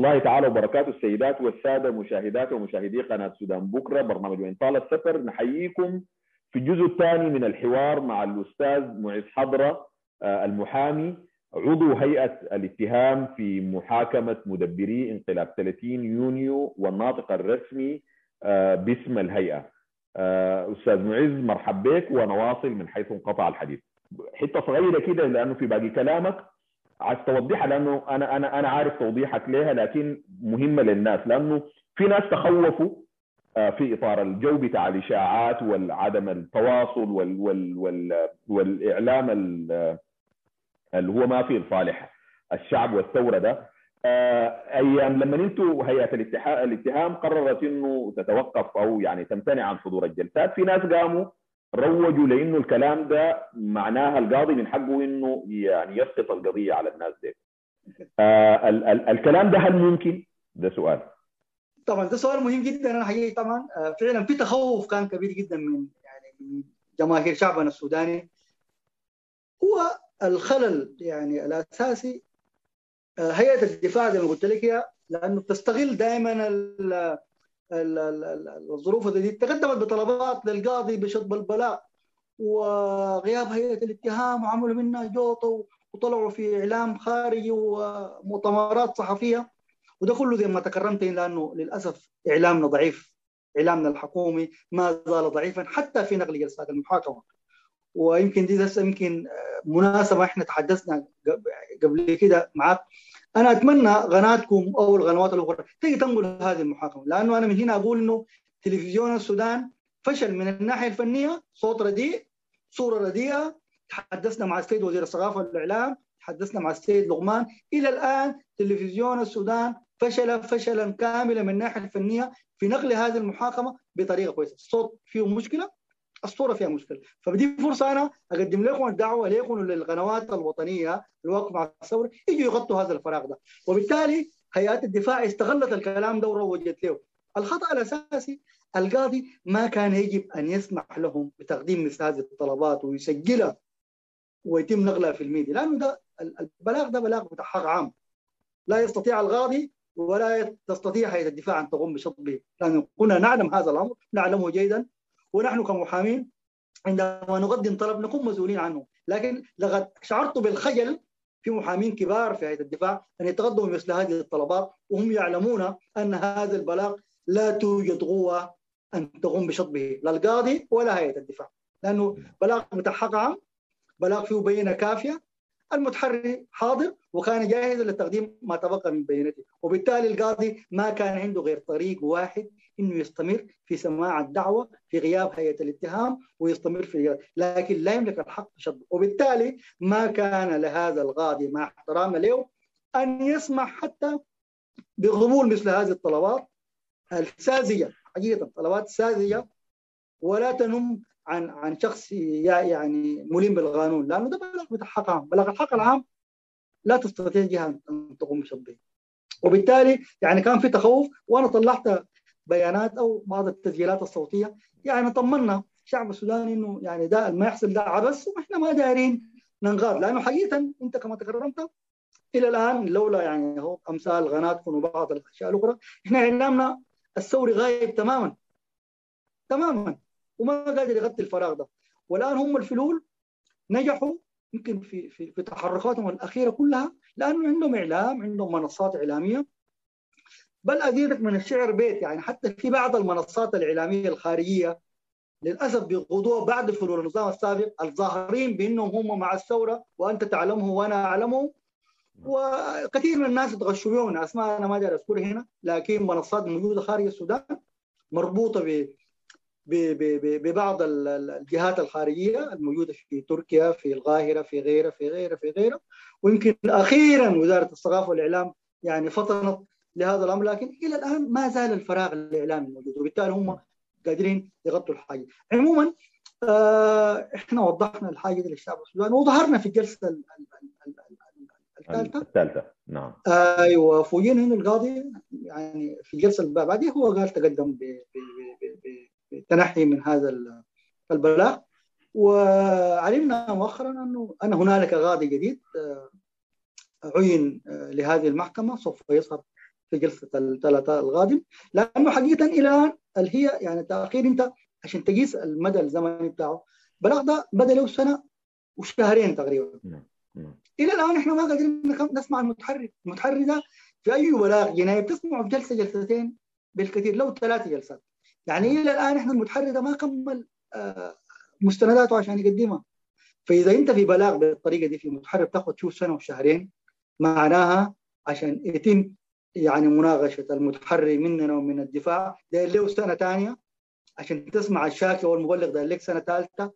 الله تعالى وبركاته السيدات والسادة مشاهدات ومشاهدي قناة سودان بكرة برنامج وإن طال السفر نحييكم في الجزء الثاني من الحوار مع الأستاذ معز حضرة آه، المحامي عضو هيئة الاتهام في محاكمة مدبري انقلاب 30 يونيو والناطق الرسمي آه، باسم الهيئة. آه، أستاذ معز مرحب بك ونواصل من حيث انقطع الحديث. حتة صغيرة كده لأنه في باقي كلامك. عايز توضحها لأنه أنا أنا أنا عارف توضيحك لها لكن مهمة للناس لأنه في ناس تخوفوا آه، في إطار الجو بتاع الإشاعات وعدم التواصل وال وال وال والإعلام اللي هو ما في لصالح الشعب والثورة ده. آه، أيام لما أنتم هيئة الاتهام قررت إنه تتوقف أو يعني تمتنع عن حضور الجلسات. في ناس قاموا روجوا لأنه الكلام ده معناها القاضي من حقه انه يعني يسقط القضية على الناس دي. آه ال- ال- الكلام ده هل ممكن؟ ده سؤال. طبعا ده سؤال مهم جدا أنا حقيقي طبعا آه، فعلا في تخوف كان كبير جدا من يعني من جماهير شعبنا السوداني هو الخلل يعني الأساسي آه، هيئة الدفاع زي ما قلت لك هي لأنه بتستغل دائما الظروف دي تقدمت بطلبات للقاضي بشطب البلاغ وغياب هيئة الاتهام وعملوا منها جوطة وطلعوا في إعلام خارجي ومؤتمرات صحفية وده كله زي ما تكرمت لأنه للأسف إعلامنا ضعيف. إعلامنا الحكومي ما زال ضعيفا حتى في نقل جلسات المحاكمة. ويمكن دي يمكن مناسبة إحنا تحدثنا قبل كده معك أنا أتمنى قناتكم أو القنوات الأخرى. تيجي تنقل هذه المحاكمة. لأنه أنا من هنا أقول إنه تلفزيون السودان فشل من الناحية الفنية صوت رديء صورة رديئة. تحدثنا مع السيد وزير الثقافة والإعلام تحدثنا مع السيد لغمان إلى الآن تلفزيون السودان فشل فشلا كاملا من الناحية الفنية في نقل هذه المحاكمة بطريقة كويسة، الصوت فيه مشكلة الصورة فيها مشكلة، فبدي فرصة أنا أقدم لكم الدعوة لكم وللقنوات الوطنية الواقفه مع الثورة يجوا يغطوا هذا الفراغ ده، وبالتالي هيئات الدفاع استغلت الكلام ده وروجت له. الخطأ الأساسي القاضي ما كان يجب أن يسمح لهم بتقديم مثل هذه الطلبات ويسجلها ويتم نقلها في الميديا لأنه ده البلاغ ده بلاغ بتاع حق عام. لا يستطيع القاضي ولا تستطيع هيئة الدفاع أن تقوم بشطبه. لأن كنا نعلم هذا الأمر نعلمه جيدا ونحن كمحامين عندما نقدم طلب نكون مسؤولين عنه. لكن لقد شعرت بالخجل في محامين كبار في هيئة الدفاع أن يتقدموا مثل هذه الطلبات وهم يعلمون أن هذا البلاغ لا توجد قوة أن تقوم بشطبه لا القاضي ولا هيئة الدفاع. لأنه بلاغ حق عام بلاغ فيه بينة كافية المتحري حاضر وكان جاهزا لتقديم ما تبقى من بينته وبالتالي القاضي ما كان عنده غير طريق واحد إنه يستمر في سماع الدعوة في غياب هيئة الاتهام ويستمر في غياب. لكن لا يملك الحق شطبه وبالتالي ما كان لهذا القاضي مع احترام له أن يسمح حتى بقبول مثل هذه الطلبات الساذجة حقيقة طلبات ساذجة ولا تنم عن عن شخص يعني ملم بالقانون لأنه ده بتاع حق بلاغ الحق العام لا تستطيع جهة أن تقوم بشطبه. وبالتالي يعني كان في تخوف وأنا طلعت بيانات أو بعض التسجيلات الصوتية. يعني طمنا الشعب السوداني إنه يعني ده ما يحصل ده عبث وإحنا ما دايرين ننغاد لأنه حقيقة أنت كما تكرمت إلى الآن لولا يعني هو أمثال قناتكم وبعض الأشياء الأخرى إحنا إعلامنا الثوري غايب تماما. تماما. وما قادر يغطي الفراغ ده. والآن هم الفلول نجحوا يمكن في في تحركاتهم الأخيرة كلها لأنه عندهم إعلام عندهم منصات إعلامية. بل ازيدك من الشعر بيت يعني حتى في بعض المنصات الإعلامية الخارجية للأسف بيقودوها بعد فلول النظام السابق الظاهرين بأنهم هم مع الثورة وأنت تعلمه وأنا أعلمه. وكثير من الناس تغشوا بهم أسماء أنا ما أقدر أذكرها هنا لكن منصات موجودة خارج السودان مربوطة ب ببعض الجهات الخارجية الموجودة في تركيا في القاهرة في غيرها في غيرها في غيرها. ويمكن أخيرا وزارة الثقافة والإعلام يعني فطنت لهذا الأمر لكن إلى الآن ما زال الفراغ الإعلامي موجود وبالتالي هم قادرين يغطوا الحاجة. عموما آه إحنا وضحنا الحاجة دي للشعب السوداني وظهرنا في الجلسة الثالثة. الثالثة نعم. أيوه فوجئنا إنه القاضي يعني في الجلسة اللي بعدها هو قال تقدم بالتنحي من هذا البلاغ. وعلمنا مؤخرا أنه أن هنالك قاضي جديد عين لهذه المحكمة سوف يظهر في جلسة الثلاثاء القادم لأنه حقيقة إلى الآن اللي هي يعني التاخير أنت عشان تقيس المدى الزمني بتاعه. بلاغ ده بدأ له سنة وشهرين تقريبا. إلى الآن إحنا ما قادرين نسمع المتحرك. المتحرك ده في أي بلاغ جنائي بتسمعه في جلسة جلستين؟ بالكثير لو ثلاث جلسات. يعني إلى الآن إحنا المتحرك ده ما كمل مستنداته عشان يقدمها. فإذا أنت في بلاغ بالطريقة دي في متحرك تاخذ شوف سنة وشهرين معناها عشان يتم يعني مناقشة المتحري مننا ومن الدفاع. ده له سنة ثانية عشان تسمع الشاكي والمبلغ ده لك سنة ثالثه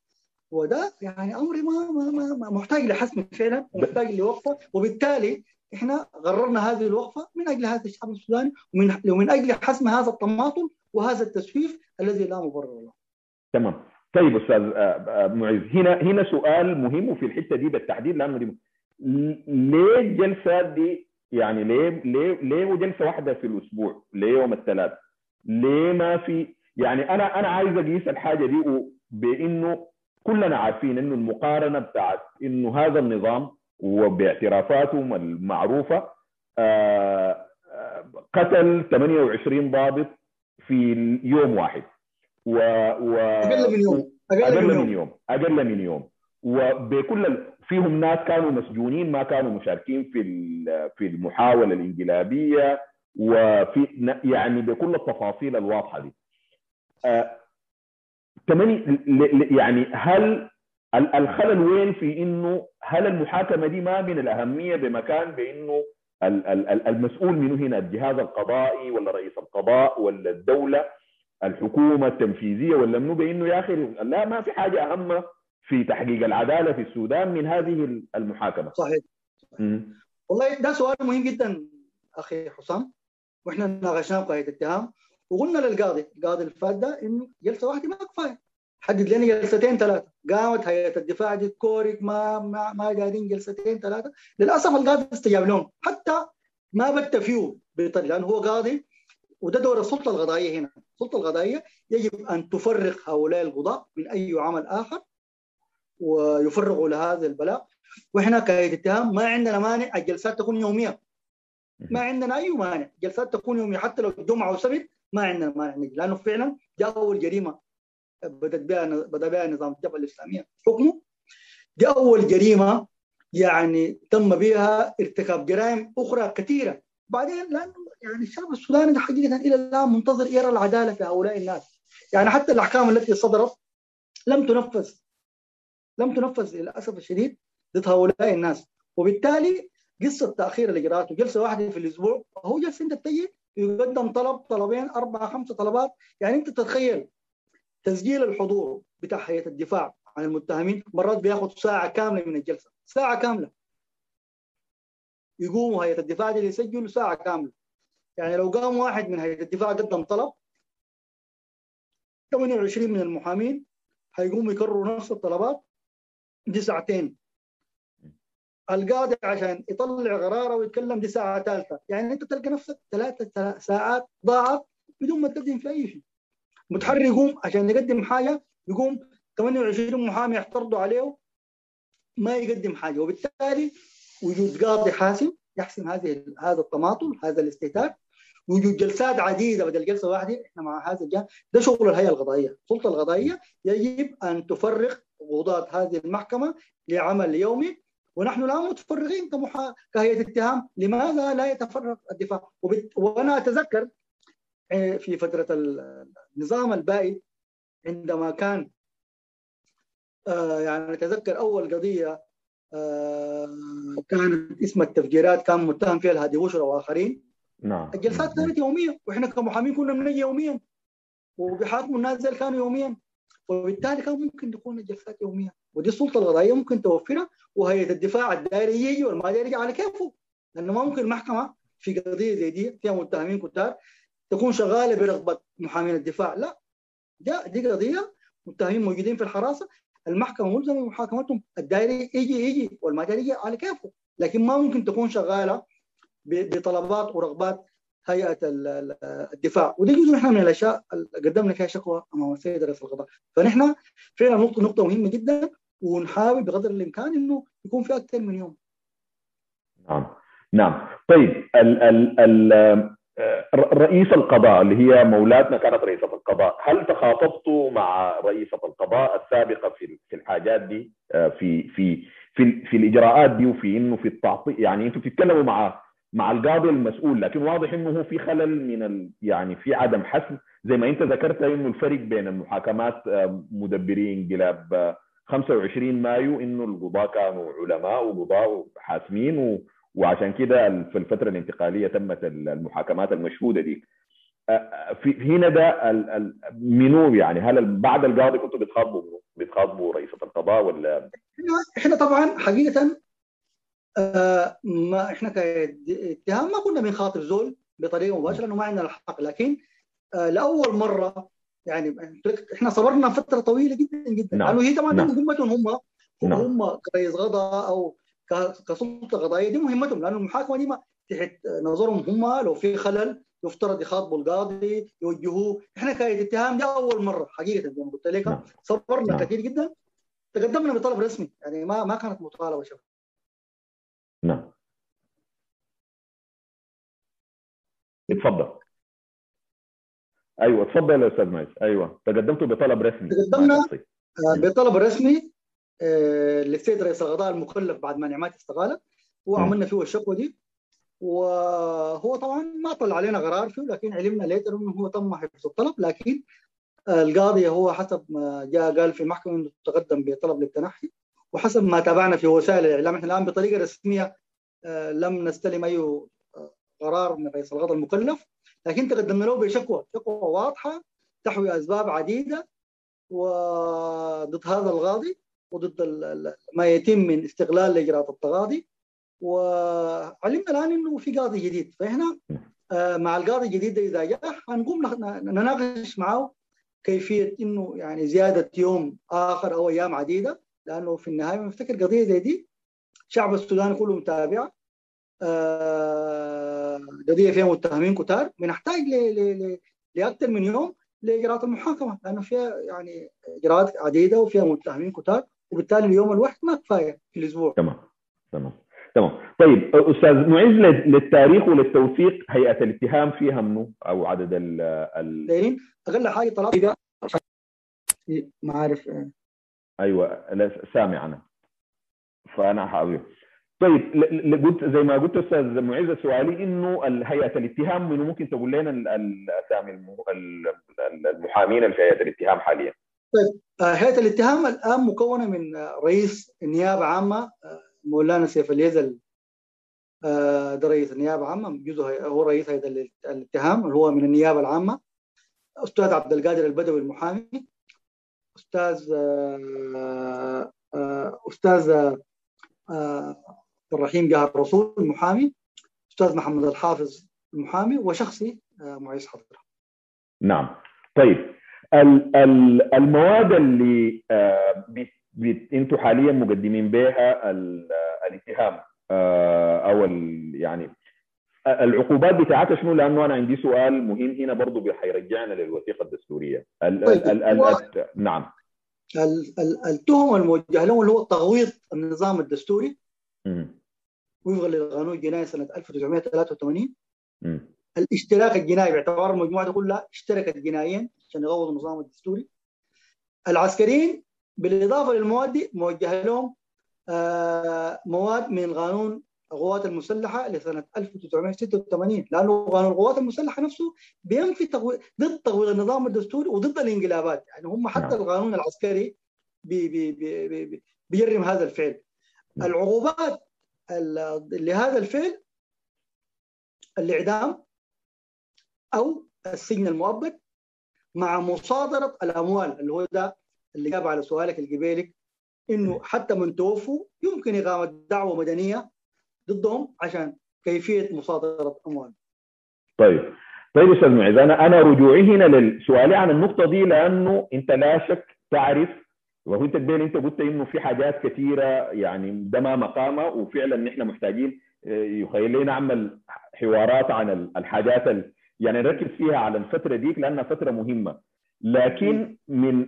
وده يعني أمر ما, ما, ما, محتاج لحسم فعلا ومحتاج لوقفة. وبالتالي إحنا قررنا هذه الوقفة من أجل هذا الشعب السوداني ومن ومن أجل حسم هذا التماطل وهذا التسويف الذي لا مبرر له. تمام. طيب أستاذ معز هنا هنا سؤال مهم وفي الحتة دي بالتحديد لأنه دي ليه الجلسات دي يعني ليه ليه ليه جلسه واحدة في الأسبوع؟ ليه يوم الثلاث؟ ليه ما في يعني أنا أنا عايز أقيس الحاجة دي بانه كلنا عارفين إنه المقارنة بتاعت إنه هذا النظام وباعترافاتهم المعروفة قتل 28 ضابط في يوم واحد. و, و أقل من يوم. أقل من يوم. أقل من يوم. وبكل فيهم ناس كانوا مسجونين ما كانوا مشاركين في في المحاولة الانقلابية وفي يعني بكل التفاصيل الواضحة دي. آه يعني هل الخلل وين في إنه هل المحاكمة دي ما من الأهمية بمكان بإنه المسؤول منه هنا؟ الجهاز القضائي ولا رئيس القضاء ولا الدولة؟ الحكومة التنفيذية ولا منه بإنه يا أخي لا ما في حاجة اهم في تحقيق العدالة في السودان من هذه المحاكمة. صحيح. والله ده سؤال مهم جدا أخي حسام. وإحنا ناقشناه بقاعده اتهام وقلنا للقاضي القاضي اللي فات ده إنه جلسة واحدة ما كفاية. حدد لنا جلستين ثلاثة. قامت هيئة الدفاع دي كورك ما ما ما قاعدين جلستين ثلاثة. للأسف القاضي استجاب لهم حتى ما بت فيه بطريقة لأنه هو قاضي وده دور السلطة القضائية هنا. السلطة القضائية يجب أن تفرغ هؤلاء القضاة من أي عمل آخر. ويفرغوا لهذا البلاغ. وإحنا كهيئه اتهام ما عندنا مانع الجلسات تكون يومية. ما عندنا أي مانع جلسات تكون يومية. حتى لو جمعة وسبت ما عندنا مانع نجي. لأنه فعلا دي اول جريمه بدأت بها بدأ بها نظام الجبهة الإسلامية. حكمه؟ دي اول جريمه يعني تم بها ارتكاب جرائم أخرى كثيرة. بعدين لأنه يعني الشعب السوداني ده حقيقة إلى الآن منتظر يرى العدالة في هؤلاء الناس. يعني حتى الأحكام التي صدرت لم تنفذ. لم تنفذ للأسف الشديد ضد هؤلاء الناس. وبالتالي قصة تأخير الإجراءات وجلسة واحدة في الأسبوع هو جلسة أنت بتجي يقدم طلب طلبين أربعة خمسة طلبات. يعني أنت تتخيل تسجيل الحضور بتاع هيئة الدفاع عن المتهمين مرات بياخذ ساعة كاملة من الجلسة ساعة كاملة. يقوموا هيئة الدفاع دي يسجلوا ساعة كاملة. يعني لو قام واحد من هيئة الدفاع قدم طلب 28 من المحامين هيقوموا يكرروا نفس الطلبات. دي ساعتين القاضي عشان يطلع قراره ويتكلم دي ساعه ثالثة. يعني أنت تلقى نفسك ثلاثة ساعات ضاعت بدون ما تقدم في أي شيء. متحرر يقوم عشان يقدم حاجة يقوم 28 محامي يعترضوا عليه ما يقدم حاجة. وبالتالي وجود قاضي حاسم يحسم هذه هذا التماطل هذا الاستهتار. وجود جلسات عديدة بدل جلسة واحدة إحنا مع هذا الجانب ده شغل الهيئة القضائية، السلطه القضائية يجب أن تفرغ قضاة هذه المحكمة لعمل يومي ونحن الآن متفرغين كمحا... كهيئة اتهام. لماذا لا يتفرغ الدفاع؟ وبت... وأنا أتذكر في فترة النظام البائد عندما كان آه يعني أتذكر أول قضية آه كانت اسمها التفجيرات كان متهم فيها الهادي بشرى وآخرين. نعم. الجلسات كانت يومية وإحنا كمحامين كنا بنجي يوميا وبيحاكموا الناس زي كانوا يوميا. وبالتالي كان ممكن تكون الجلسات يوميه ودي السلطة القضائيه ممكن توفرها وهيئه الدفاع الدائري يجي والما داير يجي على كيفه. لأنه ما ممكن المحكمه في قضية زي دي فيها متهمين كتار تكون شغالة برغبة محامين الدفاع. لا ده دي قضية متهمين موجودين في الحراسة. المحكمة ملزمة بمحاكمتهم. الدائري يجي يجي والما داير يجي على كيفه. لكن ما ممكن تكون شغالة بطلبات ورغبات هيئة الدفاع. ودي جزء نحن من الأشياء قدمنا فيها شكوى أمام السيد رئيس القضاء فنحن فعلا نقطه نقطة مهمة جدا ونحاول بقدر الإمكان إنه يكون في أكثر من يوم. نعم. نعم. طيب ال ال ال رئيس القضاء اللي هي مولاتنا كانت رئيسة القضاء هل تخاطبتوا مع رئيسة القضاء السابقة في في الحاجات دي؟ في في في في الإجراءات دي وفي إنه في التعطيل يعني أنتم بتتكلموا مع مع القاضي المسؤول لكن واضح إنه هو في خلل من ال يعني في عدم حسم. زي ما أنت ذكرت إنه الفرق بين المحاكمات مدبري انقلاب 25 مايو إنه القضاة كانوا علماء وقضاة حاسمين و وعشان كده في الفترة الانتقالية تمت المحاكمات المشهودة دي. في هنا ده منو يعني؟ هل بعد القاضي كنتوا بتخاطبوا بتخاطبوا رئيسة القضاء ولا؟ إحنا طبعا حقيقة ما إحنا كاتهام ما كنا بنخاطب زول بطريقة مباشرة لأنه ما عندنا الحق لكن لأول مرة يعني إحنا صبرنا فترة طويلة جدا جدا نعم. لأنه هي طبعا نعم. مهمتهم هم نعم. هم كرئيس قضاء أو كسلطة قضائية دي مهمتهم لأنه المحاكمة دي ما تحت نظرهم هم لو في خلل يفترض يخاطبوا القاضي يوجهوه إحنا كاية اتهام دي أول مرة حقيقة زي ما قلت لك نعم. صبرنا نعم. كثير جدا تقدمنا بطلب رسمي يعني ما ما كانت مطالبة شباب نعم. اتفضل. أيوه اتفضل يا أستاذ معز أيوه تقدمتوا بطلب رسمي. تقدمنا. آه، بطلب رسمي آه، للسيد رئيس القضاء المكلف بعد ما نعمات استقاله وعملنا فيه الشكوى دي. وهو طبعا ما طلع علينا قرار فيه لكن علمنا ليتر إنه هو تم حفظ الطلب. لكن القاضي هو حسب ما جاء قال في المحكمه إنه تقدم بطلب للتنحي. وحسب ما تابعنا في وسائل الإعلام إحنا الآن بطريقة رسمية آه، لم نستلم أي آه، قرار من رئيس القضاء المكلف لكن تقدمنا له بشكوى. شكوى واضحة تحوي أسباب عديدة وضد هذا القاضي وضد ما يتم من استغلال لإجراءات التقاضي وعلمنا الآن إنه في قاضي جديد. فإحنا آه، مع القاضي الجديد إذا جاء هنقوم نناقش معه كيفية إنه يعني زيادة يوم آخر أو أيام عديدة. لأنه في النهاية بنفتكر قضية زي دي. الشعب السوداني كله متابعه آه، قضية فيها متهمين كتار. بنحتاج لأكثر من يوم لإجراءات المحاكمة لأنه فيها يعني إجراءات عديدة وفيها متهمين كتار. وبالتالي اليوم الواحد ما كفاية في الأسبوع. تمام. تمام. تمام. طيب أستاذ معز لل- للتاريخ وللتوثيق. هيئة الاتهام فيها منو؟ أو عدد ال أقل حاجة طلعت. ما عارف أيوه سامع انا فأنا حاضر. طيب قلت زي ما قلت أستاذ معز سؤالي إنه هيئة الاتهام منو ممكن تقول لنا ال- الأسامي الم- ال- ال- المحامين في هيئة الاتهام حاليا. آه، هيئة الاتهام الآن مكونة من آه، رئيس النيابه عامة آه، مولانا سيف اليزل. ده رئيس النيابه عامة جزء هو رئيس هيئة الات- الاتهام اللي هو من النيابة العامة. أستاذ عبد القادر البدوي المحامي. أستاذ آه، آه، أستاذ آه، الرحيم جاه الرسول المحامي أستاذ محمد الحافظ المحامي وشخصي معيز حضره نعم. طيب. ال- ال- المواد اللي أنتم حاليا مقدمين بها ال- الاتهام أو يعني العقوبات بتاعتها شنو؟ لأنه أنا عندي سؤال مهم هنا برضه حيرجعنا للوثيقة الدستورية. ال- طيب، ال- ال- ال- نعم. ال- ال- التهم الموجهة لهم اللي هو تغويط النظام الدستوري. وفقا للقانون الجنائي سنة 1983 مم. الاشتراك الجنائي باعتبار المجموعه دي كلها اشتركت جنائيا عشان يغوضوا النظام الدستوري. العسكريين بالإضافة للمواد دي موجهة لهم آه، مواد من قانون القوات المسلحة لسنة 1986 لأنه قانون القوات المسلحة نفسه بينفي تقوي... ضد تقويض النظام الدستوري وضد الانقلابات يعني هم حتى نعم. القانون العسكري بي بي بي بي بي بيجرم هذا الفعل نعم. العقوبات ال- لهذا الفعل الإعدام أو السجن المؤبد مع مصادرة الأموال اللي هو ده اللي جاب على سؤالك القبيلي إنه حتى من توفوا يمكن إقامة دعوة مدنية ضدهم عشان كيفية مصادرة اموال طيب. طيب أستاذ معز أنا أنا رجوعي هنا لسؤالي عن النقطة دي لأنه أنت لا شك تعرف وهو أنت أنت قلت إنه في حاجات كثيرة يعني ده ما مقامه وفعلا نحن محتاجين آه، يخيل لي نعمل حوارات عن ال- الحاجات ال... يعني نركز فيها على الفترة ديك لأنها فترة مهمة. لكن من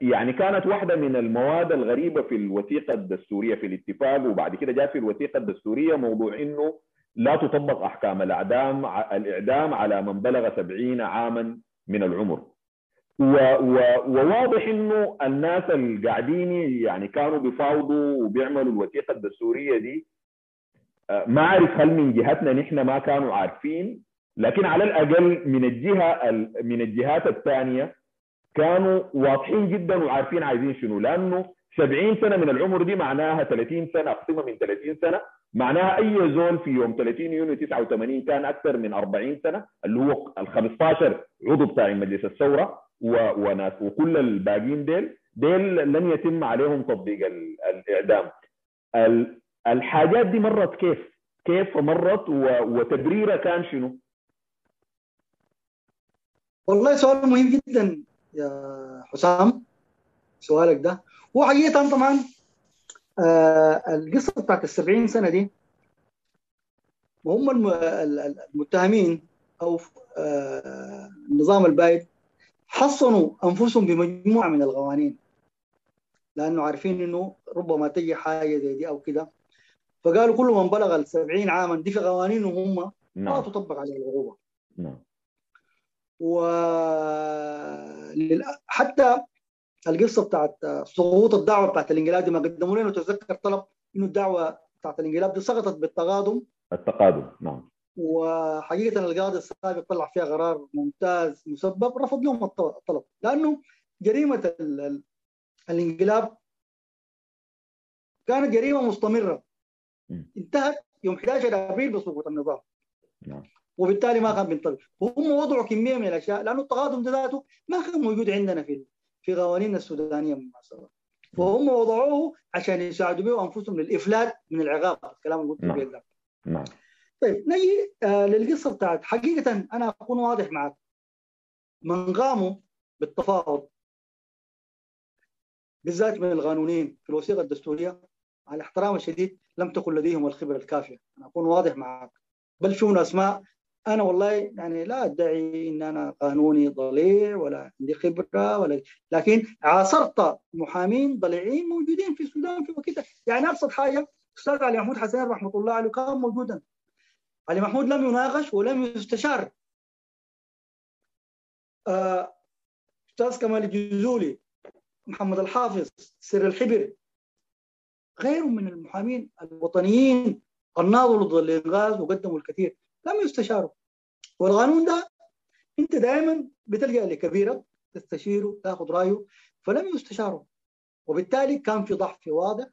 يعني كانت واحدة من المواد الغريبة في الوثيقة الدستورية في الاتفاق وبعد كده جاء في الوثيقة الدستورية موضوع إنه لا تطبق أحكام الإعدام الإعدام على من بلغ سبعين عاما من العمر. وواضح إنه الناس القاعدين يعني كانوا بيفاوضوا وبيعملوا الوثيقة الدستورية دي. ما أعرف هل من جهتنا نحن ما كانوا عارفين لكن على الأقل من الجهة من الجهات الثانية كانوا واضحين جدا وعارفين عايزين شنو لأنه 70 سنة من العمر دي معناها 30 سنة اقسمها من 30 سنة معناها أي زول في يوم 30 يونيو 89 كان أكثر من 40 سنة اللي هو ال 15 عضو بتاع مجلس الثورة وناس وكل الباقيين ديل ديل لن يتم عليهم تطبيق الإعدام الحاجات دي مرت كيف؟ كيف مرت وتبريرها كان شنو؟ والله سؤال مهم جدا يا حسام سؤالك ده. هو حقيقة طبعا آه القصة بتاعت السبعين سنة دي وهم المتهمين آه النظام البايد حصنوا أنفسهم بمجموعة من القوانين لأنه عارفين إنه ربما تجي حاجة زي دي أو كده. فقالوا كل من بلغ السبعين عاما دي في قوانين وهم نعم. ما تطبق عليه العقوبة. نعم. و حتى القصة بتاعت سقوط الدعوة بتاعت الانقلاب دي ما قدموا لنا. تذكر طلب إنه الدعوة بتاعت الانقلاب دي سقطت بالتقادم. التقادم نعم. وحقيقة القاضي السابق طلع فيها قرار ممتاز مسبب رفض لهم الطلب. لأنه جريمة ال... ال... الانقلاب كانت جريمة مستمرة. انتهت يوم 11 أبريل بسقوط النظام. نعم. وبالتالي ما كان بينطبق وهم وضعوا كمية من الأشياء لأنه التقادم ده ذاته ما كان موجود عندنا في في قوانيننا السودانية المعاصره فهم وضعوه عشان يساعدوا به انفسهم للافلات من العقاب الكلام اللي قلت نعم. نعم. طيب نجي آه للقصة بتاعت. حقيقة أنا أكون واضح معك من قاموا بالتفاوض بالذات من القانونيين في الوثيقة الدستورية على احترام الشديد لم تكن لديهم الخبرة الكافية. أنا أكون واضح معك بل في اسماء أنا والله يعني لا أدعي إن أنا قانوني ضليع ولا عندي خبرة ولا لكن عاصرت محامين ضليعين موجودين في السودان في وقتها. يعني أبسط حاجة أستاذ علي محمود حسين رحمة الله عليه كان موجودا. علي محمود لم يناقش ولم يستشار. آه، أستاذ كمال الجزولي محمد الحافظ سر الحبر. غيرهم من المحامين الوطنيين الناضلوا ضد الانغاز وقدموا الكثير. لم يستشاروا. والقانون ده انت دائما بتلجأ لكبيرة تستشيره تاخذ رأيه فلم يستشاروا. وبالتالي كان في ضعف واضح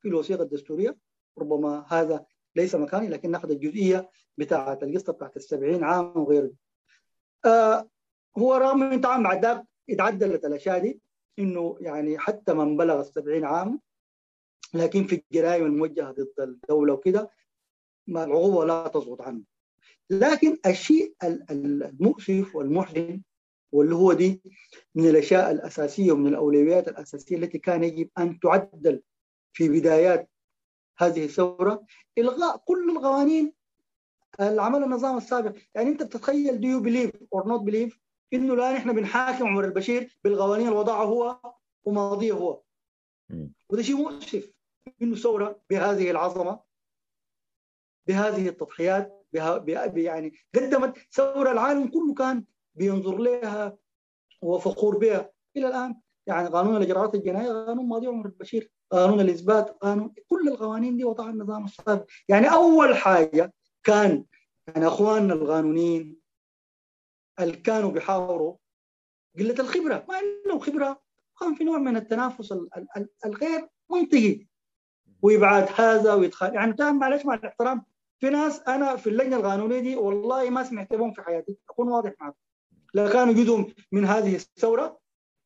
في الوثيقة الدستورية. ربما هذا ليس مكاني لكن ناخذ الجزئية بتاعة القصة بتاعت السبعين عام وغيره. آه هو رغم من طبعا بعد ذاك اتعدلت الأشياء دي إنه يعني حتى من بلغ السبعين عام لكن في الجرائم الموجهة ضد الدولة وكده ما العقوبة لا تسقط عنه. لكن الشيء المؤسف والمحزن واللي هو دي من الأشياء الأساسية ومن الأولويات الأساسية التي كان يجب أن تعدل في بدايات هذه الثورة إلغاء كل القوانين اللي عمل النظام السابق. يعني أنت بتتخيل do you believe or not believe إنه الان إحنا بنحاكم عمر البشير بالقوانين اللي وضعها هو وماضيه هو. وده شيء مؤسف. إنه ثورة بهذه العظمة بهذه التضحيات يعني قدمت ثورة العالم كله كان بينظر لها وفخور بها. إلى الآن يعني قانون الإجراءات الجنائية قانون ماضي عمر البشير قانون الإثبات قانون كل القوانين دي وضعها النظام السابق يعني أول حاجة كان يعني أخواننا القانونيين اللي كانوا بيحاوروا قلة الخبرة ما عندهم خبرة كان في نوع من التنافس الغير منطقي. وابعاد هذا ويدخل يعني معلش مع الاحترام في ناس أنا في اللجنة القانونية دي والله ما سمعت بهم في حياتي أكون واضح معكم لا كانوا جزء من هذه الثورة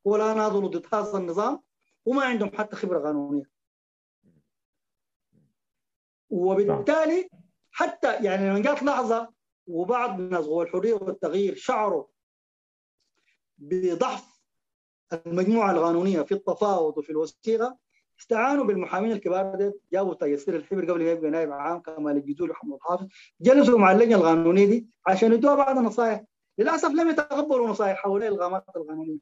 ولا ناضلوا ضد هذا النظام وما عندهم حتى خبرة قانونية. وبالتالي حتى يعني لما جات لحظة وبعض الناس هو الحرية والتغيير شعروا بضعف المجموعة القانونية في التفاوض وفي الوثيقة استعانوا بالمحامين الكبار جابوا تيسير الحبر قبل ما يبقى نائب عام كمال الجزول وحمد الحافظ جلسوا مع اللجنة القانونية دي عشان يدوها بعض النصائح للأسف لم يتقبلوا نصائح حول الغامات القانونية.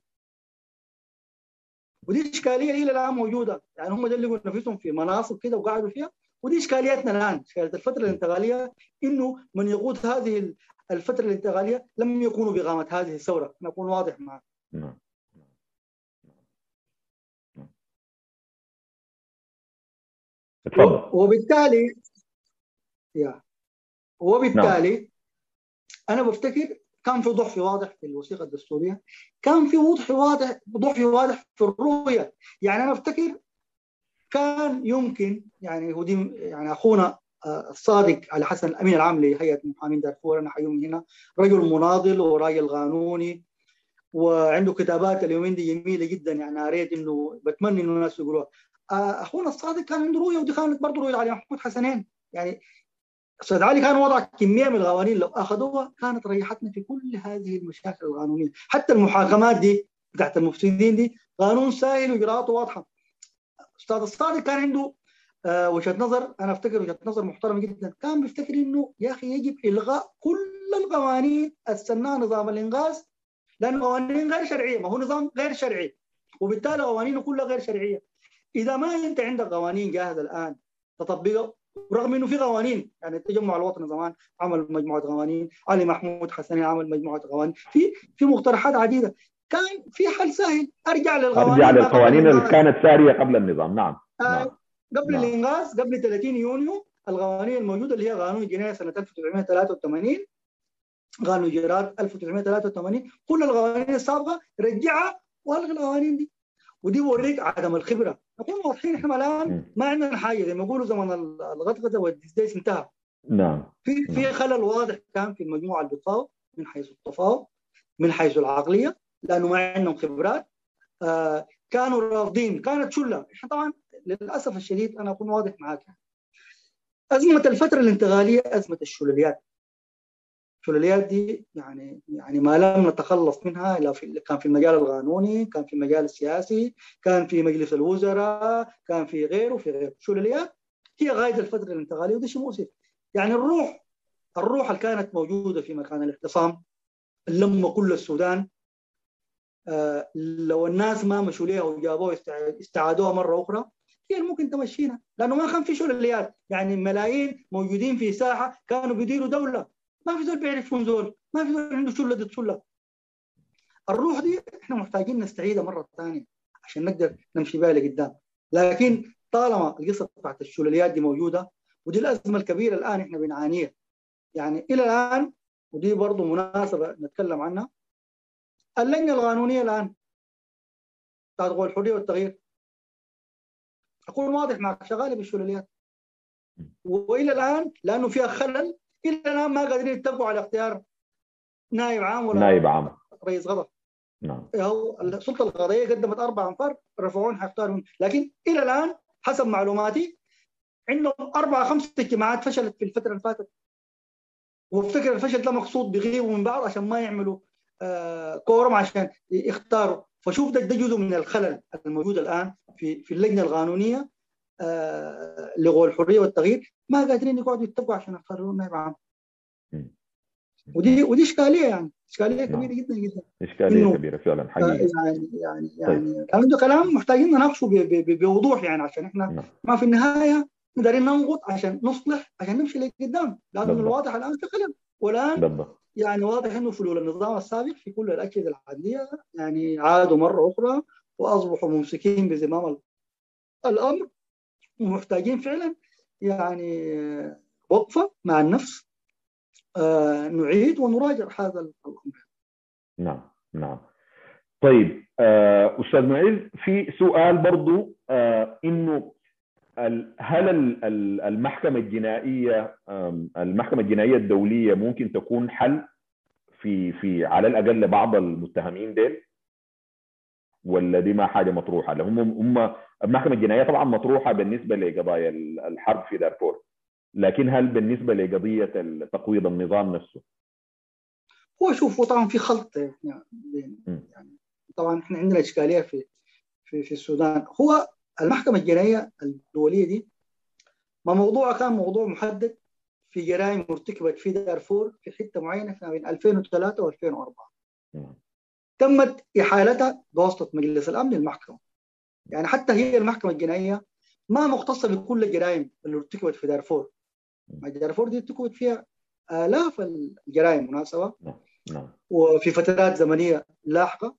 ودي إشكالية إلى الآن موجودة. يعني هم دلقوا نفسهم في مناصب كده وقعدوا فيها. ودي إشكالياتنا الآن إشكالية الفترة الانتقالية إنه من يقود هذه الفترة الانتقالية لم يكونوا بقامه هذه الثورة. نكون واضح معك. اتفضل وبالتالي يا. وبالتالي نعم. أنا بفتكر كان في ضعف واضح في الوثيقة الدستورية كان في وضح واضح ضعف واضح في الرؤية. يعني أنا افتكر كان يمكن يعني هو دي يعني أخونا الصادق على حسن الأمين العام لهيئة محامين دارفور أنا حيوم هنا رجل مناضل وراجل قانوني وعنده كتابات اليومين دي جميلة جدا. يعني قريت إنه بتمنى إنه الناس يقولوها أخونا الصادق كان عنده رؤية ودي كانت برضه رؤية علي محمود حسنين. يعني أستاذ علي كان وضع كمية من القوانين لو أخذوها كانت ريحتنا في كل هذه المشاكل القانونية. حتى المحاكمات دي بتاعت المفسدين دي قانون سهل وإجراءاته واضحة. أستاذ الصادق كان عنده آه وجهة نظر أنا أفتكر وجهة نظر محترمة جدا. كان بيفتكر إنه يا أخي يجب إلغاء كل القوانين السناها نظام الانغاز لأنه قوانين غير شرعية ما هو نظام غير شرعي. وبالتالي قوانينه كلها غير شرعية. إذا ما أنت عندك قوانين جاهزة الآن تطبقها رغم إنه في قوانين يعني التجمع الوطني زمان عمل مجموعة قوانين علي محمود حسني عمل مجموعة قوانين في في مقترحات عديدة. كان في حل سهل أرجع للقوانين أرجع للقوانين اللي كانت سارية قبل النظام. نعم, آه نعم. قبل نعم. الانغاز قبل 30 يونيو القوانين الموجودة اللي هي قانون الجناية سنة 1983 قانون الاجراءات 1983 كل القوانين السابقة رجعها وألغي القوانين دي. ودي بوريك عدم الخبرة. نكون واضحين إحنا الآن ما عندنا حاجة زي ما يقولوا زمن الغطغطه والديسديس انتهى. نعم. في في نعم. خلل واضح كان في المجموعه اللي بتفاوض من حيث التفاوض من حيث العقلية لأنه ما عندهم خبرات. آه كانوا رافضين. كانت شلة. إحنا طبعا للأسف الشديد أنا أكون واضح معاك. أزمة الفترة الانتقالية أزمة الشلاليات الشلاليات دي يعني يعني ما لم نتخلص منها إلا في كان في المجال القانوني، كان في المجال السياسي، كان في مجلس الوزراء، كان في غيره في غيره، الشلاليات هي؟ غاية الفترة الانتقاليه وده شيء مؤسف. يعني الروح الروح اللي كانت موجودة في مكان الاعتصام لما كل السودان آه لو الناس ما مشوا ليها وجابوها استعادوها مرة أخرى هي ممكن تمشينا. لأنه ما كان في شلاليات يعني ملايين موجودين في ساحة كانوا بيديروا دولة. ما في زول بيعرفون زول ما في زول عنده شلة ضد شله الروح دي إحنا محتاجين نستعيدها مرة ثانية عشان نقدر نمشي بها لقدام. لكن طالما القصة بتاعت الشلاليات دي موجودة ودي الأزمة الكبيرة الآن إحنا بنعانيها. يعني إلى الآن ودي برضه مناسبة نتكلم عنها اللجنة القانونية الآن بتاعت الحرية والتغيير. اكون واضح معك شغالة بالشلاليات. وإلى الآن لأنه فيها خلل إلى الآن ما قادرين يتفقوا على اختيار نائب عام ولا نائب عام. رئيس غضب. نعم. هو السلطة القضائيه قدمت أربع أنفار رفعون حيختاروا لكن إلى الآن حسب معلوماتي عندهم أربع خمس اجتماعات فشلت في الفترة اللي فاتت. والفكرة الفشل ده مقصود بيغيبوا من بعض عشان ما يعملوا آه كورم عشان يختاروا. فشوف ده, ده جزء من الخلل الموجود الآن في في اللجنة القانونية. آه لغو الحرية والتغيير ما قادرين يقعدوا يتفقوا عشان يختاروا نائب عام ودي ودي إشكالية يعني إشكالية نعم. كبيرة جدا جدا. إشكالية كبيرة فعلا حقيقي. يعني يعني يعني عنده كلام محتاجين نناقشه بوضوح يعني عشان إحنا نعم. ما في النهاية دارين ننقض عشان نصلح عشان نمشي لقدام. لأنه. الواضح الآن في والآن بالضبط. يعني واضح إنه فلول النظام السابق في كل الأجهزة العدليه يعني عادوا مرة أخرى وأصبحوا ممسكين بزمام ال- الأمر. ومحتاجين فعلا يعني وقفة مع النفس آه، نعيد ونراجع هذا الأمر. نعم نعم. طيب آه، أستاذ معز في سؤال برضو آه، إنه هل ال- ال- المحكمة الجنائية آم، المحكمة الجنائية الدولية ممكن تكون حل في في على الأقل بعض المتهمين ديل؟ ولا دي ما حاجة مطروحة؟ هم هم المحكمه الجنائيه طبعا مطروحة بالنسبة لقضايا ال- الحرب في دارفور. لكن هل بالنسبة لقضية تقويض النظام نفسه؟ هو شوف هو طبعا في خلط يعني. يعني طبعا إحنا عندنا إشكالية في في في السودان. هو المحكمة الجنائيه الدولية دي ما موضوعها كان موضوع محدد في جرائم ارتكبت في دارفور في حتة معينة في بين 2003 و2004 نعم. تمت إحالتها بواسطة مجلس الأمن للمحكمه يعني حتى هي المحكمة الجنائية ما مختصة بكل الجرائم اللي ارتكبت في دارفور. دارفور دي ارتكبت فيها آلاف الجرائم مناسبة. نعم. وفي فترات زمنية لاحقة.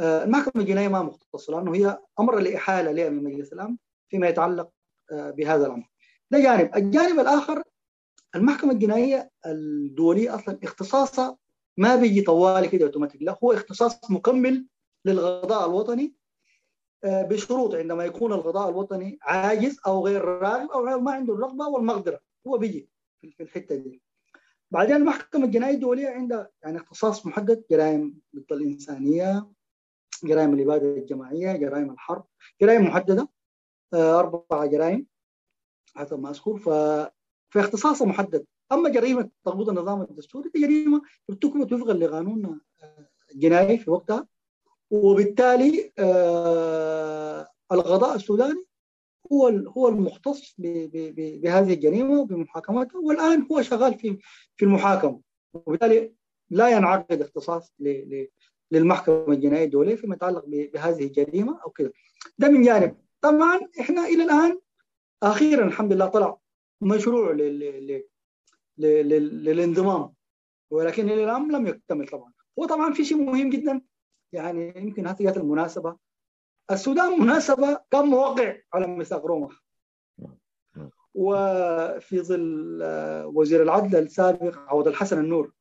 آه، المحكمة الجنائية ما مختصة لأنه هي أمر الاحاله لها من مجلس الأمن فيما يتعلق آه، بهذا الأمر. ده جانب، الجانب الآخر المحكمة الجنائية الدولية أصلا اختصاصها ما بيجي طوالي كده أوتوماتيك. لا هو اختصاص مكمل للقضاء الوطني آه، بشروط عندما يكون القضاء الوطني عاجز أو غير راغب أو ما عنده الرغبة والمقدرة. هو بيجي في الحتة دي. بعدين المحكمة الجنائية الدولية عندها يعني اختصاص محدد جرائم ضد الإنسانية جرائم الإبادة الجماعية جرائم الحرب جرائم محددة آه، أربع جرائم حسب ما اذكر ف في اختصاصها محدد. أما جريمه تغويض النظام الدستوري دي جريمه ارتكبت وفقا لقانون الجنائي في وقتها. وبالتالي آه، القضاء السوداني هو هو المختص بهذه الجريمه وبمحاكمتها والآن هو شغال في في المحاكمة. وبالتالي لا ينعقد اختصاص للمحكمة الجنائية الدولية فيما يتعلق بهذه الجريمه أو كذا. ده من جانب. طبعا إحنا إلى الآن أخيرا الحمد لله طلع مشروع للانضمام. ولكن إلى الآن لم يكتمل طبعا. وطبعا في شيء مهم جدا. يعني يمكن هذه المناسبة. السودان مناسبة كان موقع على ميثاق روما. وفي ظل وزير العدل السابق عوض الحسن النور.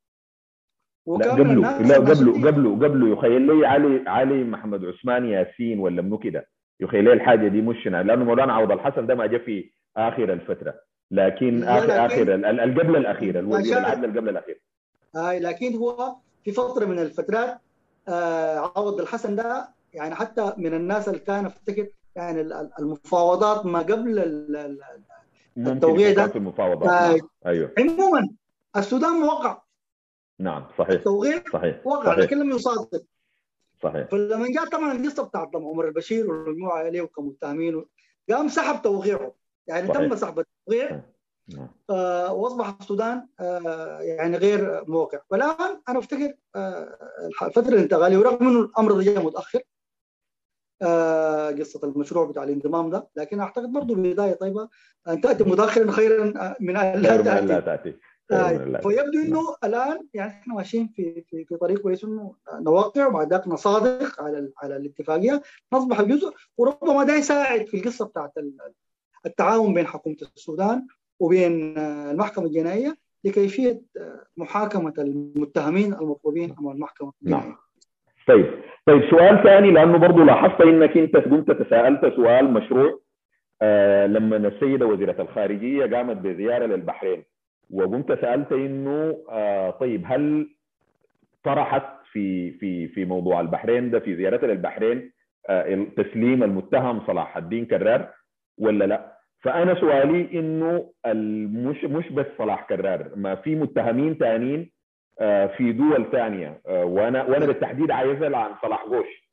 وكان قبله لا قبله قبله قبله. يخيل لي علي علي محمد عثمان ياسين ولا منو كده. يخيل لي الحاجة دي مش لأنه مولانا عوض الحسن ده ما جاء في آخر الفترة. لكن اخر آخر القبل الاخير الوزير العدل قبل الاخير هاي لكن هو في فترة من الفترات آه عوض الحسن ده يعني حتى من الناس اللي كان افتكر يعني المفاوضات ما قبل التوقيع ده. المفاوضات آه. أيوه. عموما السودان موقع نعم صحيح. التوقيع صحيح. وقع صحيح. لكن لم يصادق صحيح. فلما جاء طبعا القصة بتاعت عمر البشير والمجموعة عليه كمتهمين قام سحب توقيعه. يعني صحيح. تم سحب التوقيع نعم. آه وأصبح السودان آه يعني غير موقع. والآن أنا أفتكر آه الفترة الانتقاليه ورغم إنه الأمر ده جاء متأخر قصة المشروع بتاع الانضمام ده لكن أعتقد برضه بداية طيبة أن تأتي متأخرا خيرا من ان لا تأتي, فيبدو إنه الآن يعني إحنا ماشيين في في في طريق كويس إنه نوقع وبعد ذاك نصادق على على الاتفاقية نصبح جزء وربما ده يساعد في القصة بتاعت التعاون بين حكومة السودان وبين المحكمة الجنائية لكيفية محاكمة المتهمين المطلوبين أمام المحكمة. نعم. طيب طيب سؤال ثاني لأنه برضه لاحظت إنك أنت قمت تساءلت سؤال مشروع آه لما السيدة وزيرة الخارجية قامت بزيارة للبحرين وقمت سألت إنه آه طيب هل طرحت في في في موضوع البحرين ده في زيارتها للبحرين آه تسليم المتهم صلاح الدين كرار ولا لا؟ فأنا سؤالي إنه مش مش بس صلاح كرار ما في متهمين ثانيين في دول ثانية وأنا وأنا بالتحديد عايز عن صلاح غوش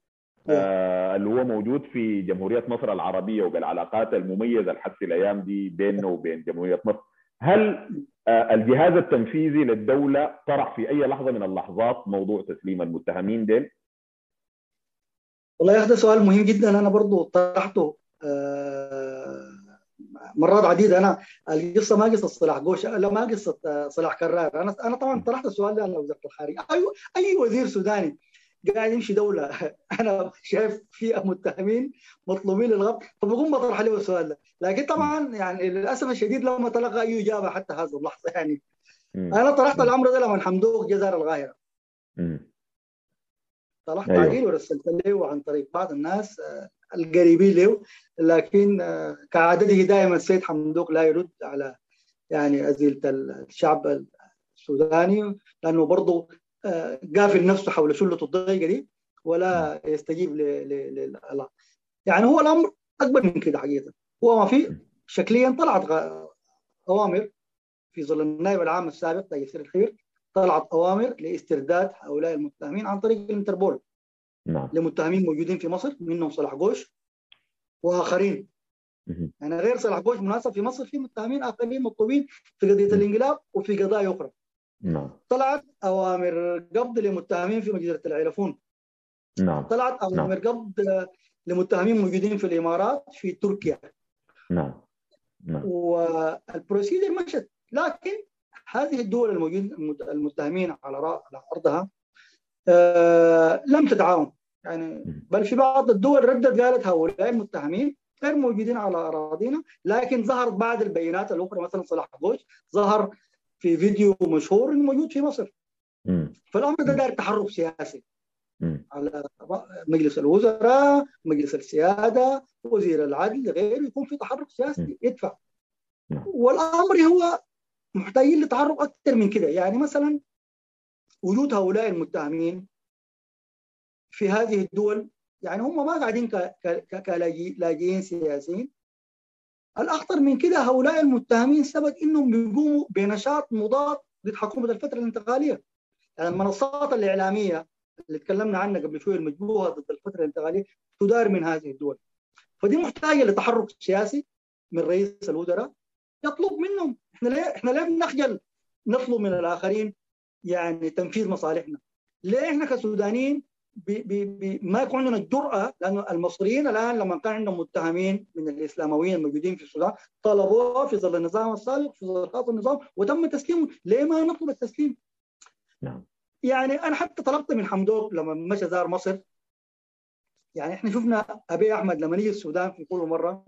اللي هو موجود في جمهورية مصر العربية وبالعلاقات المميزة لحد الأيام دي بيننا وبين جمهورية مصر. هل الجهاز التنفيذي للدولة طرح في أي لحظة من اللحظات موضوع تسليم المتهمين ديل؟ والله هذا سؤال مهم جدا أنا برضو طرحته. مرات عديدة. أنا القصة ما قصة صلاح قوش لا ما قصة صلاح كرار. أنا أنا طبعا طرحت السؤال ده لوزاره الخارجية. اي أي وزير سوداني قاعد يمشي دولة. أنا شايف فيها متهمين مطلوبين للغض فبقوم بطرح عليه السؤال ده. لكن طبعا يعني للأسف الشديد لما تلقى أي إجابة حتى هذه اللحظة يعني. أنا طرحت الأمر ده لما حمدوق جزار القاهره طرحت أيوه. تعديل ورسلت له عن طريق بعض الناس القريبين له لكن كعادته دائما السيد حمدوق لا يرد على يعني أزيلة الشعب السوداني لأنه برضه قافل نفسه حول شلة الضيقة دي ولا يستجيب ل يعني هو الأمر أكبر من كده حقيقة. هو ما في شكليا طلعت أوامر في ظل النائب العام السابق تيسير الخير طلعت أوامر لإسترداد هؤلاء المتهمين عن طريق الانتربول. نعم. لمتهمين موجودين في مصر منهم صلاح قوش وآخرين. يعني غير صلاح قوش مناسب في مصر في متهمين آخرين مطلوبين في قضية الانقلاب وفي قضايا أخرى. نعم. طلعت أوامر قبض لمتهمين في مجزره العيلفون نعم. طلعت أوامر نعم. قبض لمتهمين موجودين في الإمارات في تركيا. نعم. نعم. وال procedure مشت. لكن هذه الدول الموجودين المتهمين على أرضها آه لم تتعاون يعني بل في بعض الدول ردت قالت هؤلاء المتهمين غير موجودين على أراضينا لكن ظهرت بعض البيانات الأخرى مثلا صلاح قوش ظهر في فيديو مشهور إنه موجود في مصر. فالأمر ده دار تحرك سياسي على مجلس الوزراء مجلس السيادة وزير العدل غيره يكون في تحرك سياسي يدفع. والأمر هو محتاجين لتحرك أكثر من كده. يعني مثلا وجود هؤلاء المتهمين في هذه الدول يعني هم ما قاعدين كلاجئين سياسيين. الأخطر من كده هؤلاء المتهمين سبب إنهم بيقوموا بنشاط مضاد ضد حكومه الفترة الانتقالية. يعني المنصات الإعلامية اللي تكلمنا عنها قبل شوية المجبوهه ضد الفترة الانتقالية تدار من هذه الدول. فدي محتاجة لتحرك سياسي من رئيس الوزراء يطلب منهم. إحنا ليه إحنا ليه بنخجل نطلب من الآخرين يعني تنفيذ مصالحنا. ليه إحنا كسودانيين بي بي بي ما يكون عندنا الجرأة لأنه المصريين الآن لما كان عندهم متهمين من الإسلامويين الموجودين في السودان طلبوه في ظل النظام السابق في ظل خاص النظام وتم تسليمه ليه ما نطلب التسليم؟ نعم. يعني أنا حتى طلبت من حمدوك لما مشى زار مصر. يعني إحنا شفنا أبي أحمد لما نيجي السودان في كل مرة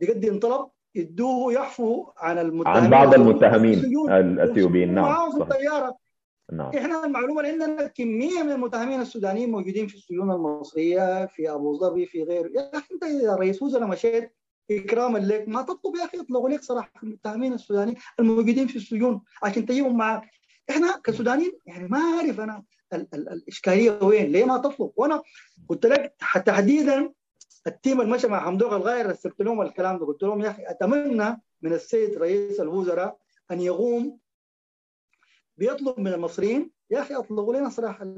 بيقدم طلب يدوه يحفوا عن المتهمين. عن بعض المتهمين الأثيوبيين. نعم. معاهم في الطيارة. نعم. إحنا المعلومة اللي عندنا كميه من المتهمين السودانيين موجودين في السجون المصرية في أبو ظبي في غيره يا أخي أنت يا رئيس وزراء مشيت اكراما لك ما تطلب يا أخي يطلقوا لك صراحة المتهمين السودانيين الموجودين في السجون. عشان تجيبهم معك إحنا كسودانيين يعني ما أعرف أنا ال ال الإشكالية وين ليه ما تطلب؟ وأنا قلت لك تحديدا التيم اللي مشى مع حمدوق الغاير رسلت لهم الكلام ده قلت لهم يا أخي أتمنى من السيد رئيس الوزراء أن يقوم بيطلب من المصريين يا أخي أطلقوا لنا صراحة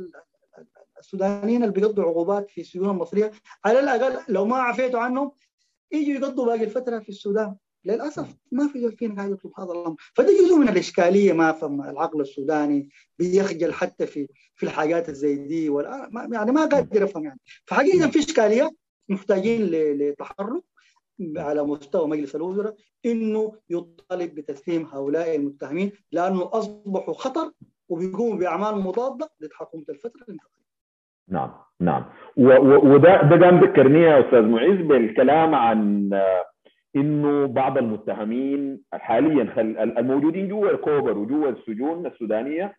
السودانيين اللي بيقضوا عقوبات في السجون المصرية. على الأقل لو ما عفيتوا عنهم يجوا يقضوا باقي الفترة في السودان. للأسف ما في فينا قاعد يطلب هذا الأمر. فده جزء من الإشكالية ما فهم العقل السوداني بيخجل حتى في في الحاجات زي دي. ولا يعني ما قادر افهم يعني. فحقيقة في اشكاليه محتاجين لتحرك. على مستوى مجلس الوزراء إنه يطالب بتسليم هؤلاء المتهمين لأنه أصبحوا خطر وبيقوموا بأعمال مضادة لحكومه الفترة الانتقاليه. نعم. نعم وده ده كان ذكرني يا أستاذ معيز بالكلام عن إنه بعض المتهمين حاليا الموجودين جوا الكوبر وجوا السجون السودانية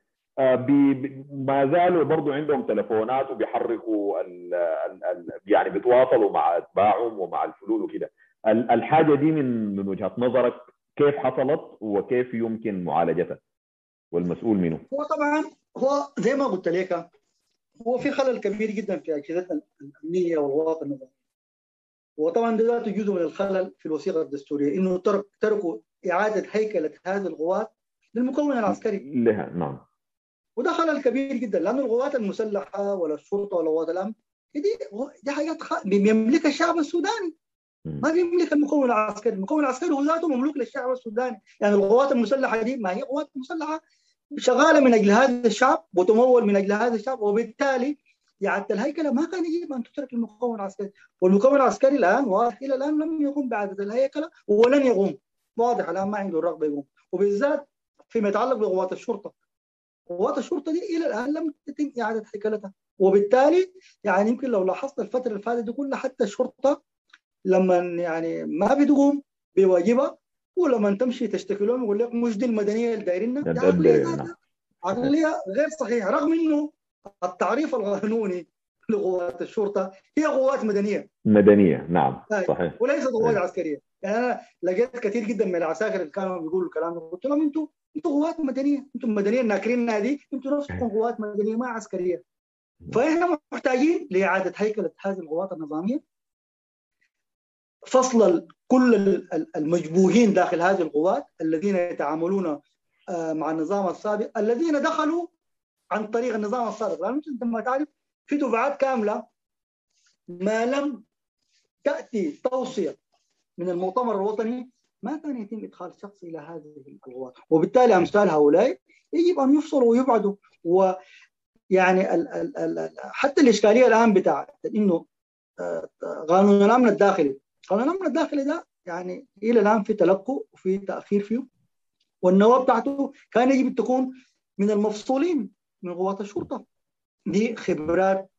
ما زالوا برضو عندهم تلفونات وبيحركوا ال ال ال يعني بيتواصلوا مع أتباعهم ومع الفلول وكده. الحاجة دي من من وجهه نظرك كيف حصلت وكيف يمكن معالجتها والمسؤول منه؟ هو طبعا هو زي ما قلت لك هو في خلل كبير جدا في اجهزتنا الأمنية والوطن النظاميه وطبعا ده ذاته جزء من الخلل في الوثيقة الدستورية إنه ترك تركوا إعادة هيكلة هذه القوات للمكون العسكري. لها نعم. وده خلل كبير جدا لأنه القوات المسلحة ولا الشرطه ولا قوات الأمن دي دي حاجات خ... بيملكها الشعب السوداني. ما بيملك المكون العسكري، المكون العسكري هو ذاته مملوك للشعب السوداني، يعني القوات المسلحة دي ما هي قوات مسلحة شغالة من أجل هذا الشعب وتمول من أجل هذا الشعب وبالتالي إعادة الهيكلة ما كان يجب أن تترك المكون العسكري. والمكون العسكري الآن واضح إلى الآن لم يقوم بإعادة الهيكلة ولن يقوم. واضح الآن ما عنده الرغبة يقوم. وبالذات فيما يتعلق بقوات الشرطة. قوات الشرطة دي إلى الآن لم تتم إعادة هيكلتها. وبالتالي يعني يمكن لو لاحظت الفترة اللي فاتت دي كلها حتى الشرطة لما يعني ما بتقوم بواجبها ولما تمشي تشتكي لهم يقول لك مش دي المدنية اللي دايرينها عقليه عقليه غير صحيحه رغم إنه التعريف القانوني لقوات الشرطة هي قوات مدنية. مدنية نعم صحيح. وليست قوات عسكرية. يعني أنا لقيت كثير جدا من العساكر اللي كانوا بيقولوا الكلام ده قلت لهم أنتم أنتم قوات مدنية أنتم مدنيين ناكرين دي أنتم نفسكم قوات مدنية ما عسكرية. فإحنا محتاجين لإعادة هيكلة هذه القوات النظامية فصل كل المجبوهين داخل هذه القوات الذين يتعاملون مع النظام السابق الذين دخلوا عن طريق النظام السابق. لأنه أنت ما تعرف في دفعات كاملة ما لم تأتي توصية من المؤتمر الوطني ما كان يتم إدخال شخص إلى هذه القوات. وبالتالي أمثال هؤلاء يجب أن يفصلوا ويبعدوا. ويعني ال ال ال حتى الإشكالية الآن بتاع إنه قانون الأمن الداخلي قانون الامن الداخلي ده يعني إلى الآن في تلقوا وفي تأخير فيه والنواه بتاعته كان يجب تكون من المفصولين من قوات الشرطة دي خبرات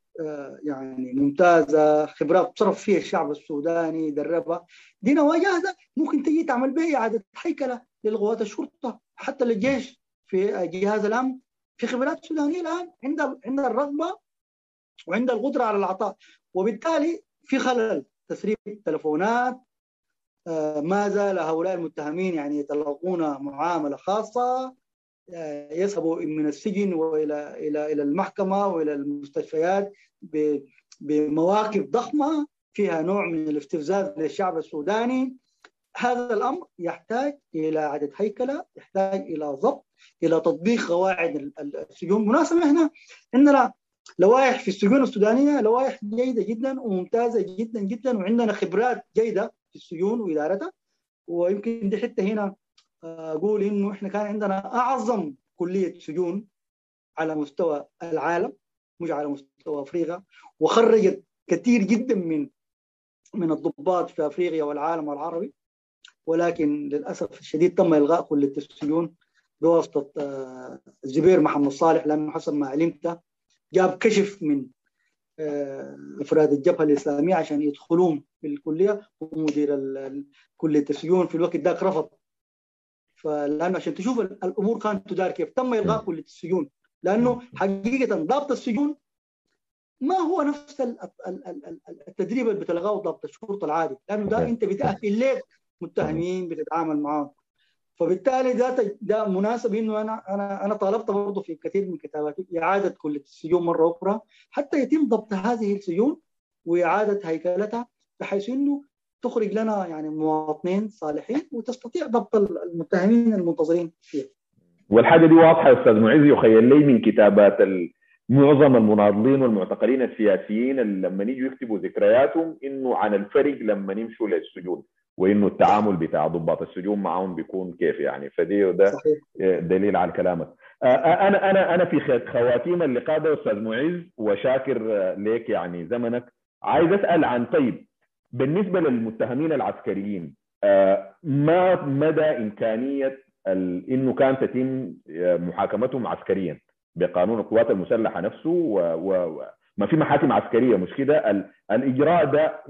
يعني ممتازة خبرات صرف فيها الشعب السوداني دربها. دي نواه جاهزة ممكن تجي تعمل بها إعادة هيكله للقوات الشرطة حتى للجيش في جهاز الأمن. في خبرات سودانية الآن عندها عندها الرغبة وعندها القدرة على العطاء وبالتالي في خلل. تسريب تلفونات ما زال هؤلاء المتهمين يعني يتلقون معاملة خاصة يذهبوا من السجن وإلى إلى إلى المحكمة وإلى المستشفيات بمواقف ضخمة فيها نوع من الاستفزاز للشعب السوداني. هذا الأمر يحتاج إلى اعاده هيكلة يحتاج إلى ضبط إلى تطبيق قواعد السجون. بالمناسبه إحنا عندنا لوائح في السجون السودانية لوائح جيدة جدا وممتازة جدا جدا وعندنا خبرات جيدة في السجون وإدارتها. ويمكن دي حتة هنا أقول إنه إحنا كان عندنا أعظم كلية سجون على مستوى العالم مش على مستوى أفريقيا وخرجت كثير جدا من من الضباط في أفريقيا والعالم والعربي ولكن للأسف الشديد تم إلغاء كلية السجون بواسطة الزبير محمد صالح لأنه حسب ما علمت جاب كشف من أفراد الجبهة الإسلامية عشان يدخلون في الكلية ومدير كلية السجون في الوقت ذاك رفض. فلأنه عشان تشوف الأمور كانت تدار كيف. تم إلغاء كلية السجون. لأنه حقيقة ضابط السجون ما هو نفس التدريب اللي بتلقاه ضابط الشرطة العادي. لأنه ده أنت بتاهل لك متهمين بتتعامل معاهم. فبالتالي ده ده مناسب إنه أنا أنا أنا طالبت برضه في كثير من كتاباتي إعادة كليه السجون مرة أخرى حتى يتم ضبط هذه السجون وإعادة هيكلتها بحيث إنه تخرج لنا يعني مواطنين صالحين وتستطيع ضبط المتهمين المنتظرين فيها. والحاجة دي واضحة يا أستاذ معز يخيل لي من كتابات معظم المناضلين والمعتقلين السياسيين لما يجوا يكتبوا ذكرياتهم إنه عن الفرق لما يمشوا للسجون وإنه التعامل بتاع ضباط السجون معهم بيكون كيف يعني. فدي ده صحيح. دليل على كلامك. أنا أنا أنا في خواتيم اللقاء ده أستاذ معز وشاكر لك يعني زمنك. عايز أسأل عن طيب بالنسبة للمتهمين العسكريين ما مدى إمكانية إنه كان تتم محاكمتهم عسكريا بقانون القوات المسلحة نفسه وما في محاكم عسكرية مش كده؟ الإجراء ده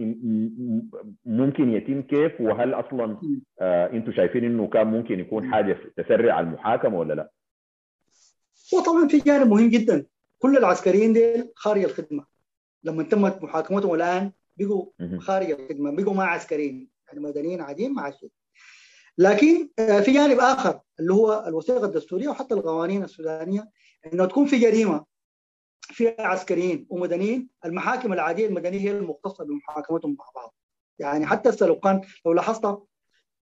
ممكن يتم كيف؟ وهل أصلا أنتم شايفين إنه كان ممكن يكون حاجة تسرع المحاكمه ولا لا؟ هو طبعا في جانب مهم جدا. كل العسكريين ديل خارج الخدمة. لما تمت محاكمتهم الآن بقوا خارج الخدمة بقوا ما عسكريين يعني مدنيين عاديين مع الشيء لكن في جانب آخر اللي هو الوثيقة الدستورية وحتى القوانين السودانية إنه تكون في جريمة في عسكريين ومدنيين المحاكم العادية المدنية هي المختصة بمحاكمتهم مع بعض. يعني حتى لو كان لو لاحظت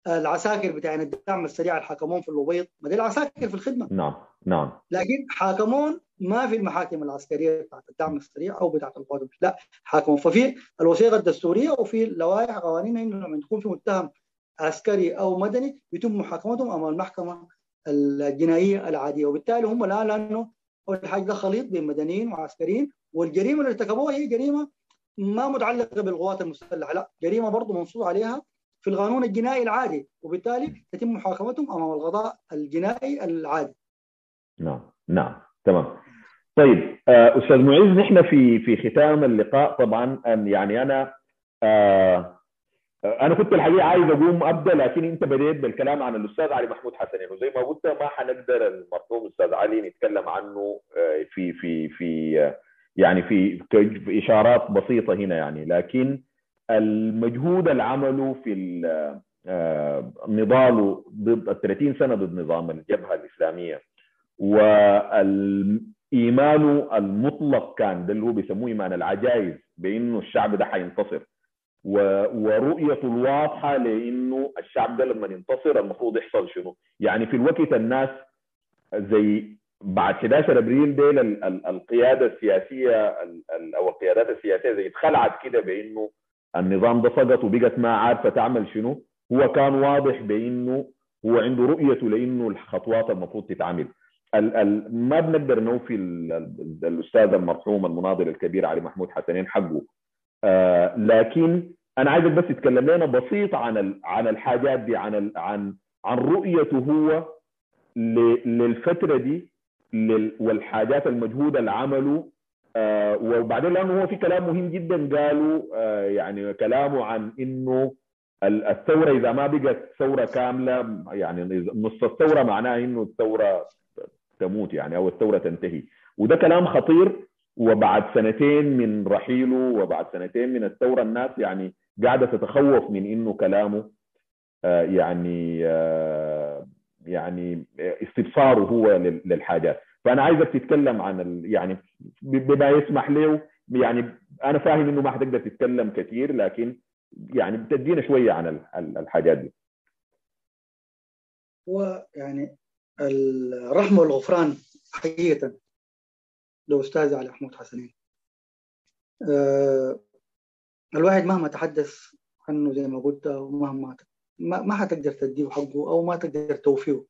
العساكر بتاعين الدعم السريع اللي حاكمون في اللوبيط ما دي العساكر في الخدمة. نعم نعم. لكن حاكمون ما في المحاكم العسكرية بتاعت الدعم السريع أو بتاعت القوات لا حاكمون. ففي الوثيقة الدستورية وفي اللوائح قوانين إنه لما تكون في متهم عسكري أو مدني يتم محاكمتهم أمام المحكمة الجنائية العادية. وبالتالي هم الان لأنه أول حاجة ده خليط بين مدنيين وعسكريين والجريمة اللي ارتكبوها هي جريمة ما متعلقة بالقوات المسلحة لا جريمة برضه منصوص عليها في القانون الجنائي العادي وبالتالي يتم محاكمتهم أمام القضاء الجنائي العادي. نعم نعم تمام. طيب أستاذ معز نحن في في ختام اللقاء طبعا يعني أنا آه أنا كنت الحقيقة عايز أقوم أبدأ لكن أنت بديت بالكلام عن الأستاذ علي محمود حسنين وزي ما قلت ما حنقدر المرحوم الاستاذ علي نتكلم عنه في في في يعني في إشارات بسيطة هنا يعني. لكن المجهود اللي عمله في نضاله ضد ال 30 سنة ضد نظام الجبهة الإسلامية والايمان المطلق كان ده اللي هو بيسموه إيمان العجائز بأنه الشعب ده حينتصر. ورؤيته الواضحة لإنه الشعب ده لما ينتصر المفروض يحصل شنو؟ يعني في الوقت الناس زي بعد 11 أبريل ديل القيادة السياسية أو القيادات السياسية زي اتخلعت كده بإنه النظام ده سقط وبقت ما عارفه تعمل شنو؟ هو كان واضح بإنه هو عنده رؤيته لإنه الخطوات المفروض تتعمل. ال ال ما بنقدر نوفي الأستاذ المرحوم المناضل الكبير علي محمود حسنين حقه. آه لكن أنا عايزك بس تتكلم لنا بسيط عن عن الحاجات دي عن عن عن رؤيته هو للفترة دي والحاجات المجهودة اللي عمله. آه وبعدين لأنه هو في كلام مهم جدا قالوا آه يعني كلامه عن إنه الثورة إذا ما بقت ثورة كاملة يعني نص الثورة معناها إنه الثورة تموت يعني أو الثورة تنتهي. وده كلام خطير. وبعد سنتين من رحيله وبعد سنتين من الثورة الناس يعني قاعدة تتخوف من إنه كلامه آه يعني آه يعني استبصاره هو للحاجات. فأنا عايزك تتكلم عن يعني بما يسمح له يعني أنا فاهم إنه ما حتقدر تتكلم كثير لكن يعني بتدينا شوية عن الحاجات دي. هو يعني الرحمه والغفران حقيقة لو أستاذ علي محمود حسنين. أه الواحد مهما تحدث عنه زي ما قلت ومهما ما, ما حتقدر تديه حقه أو ما تقدر توفيه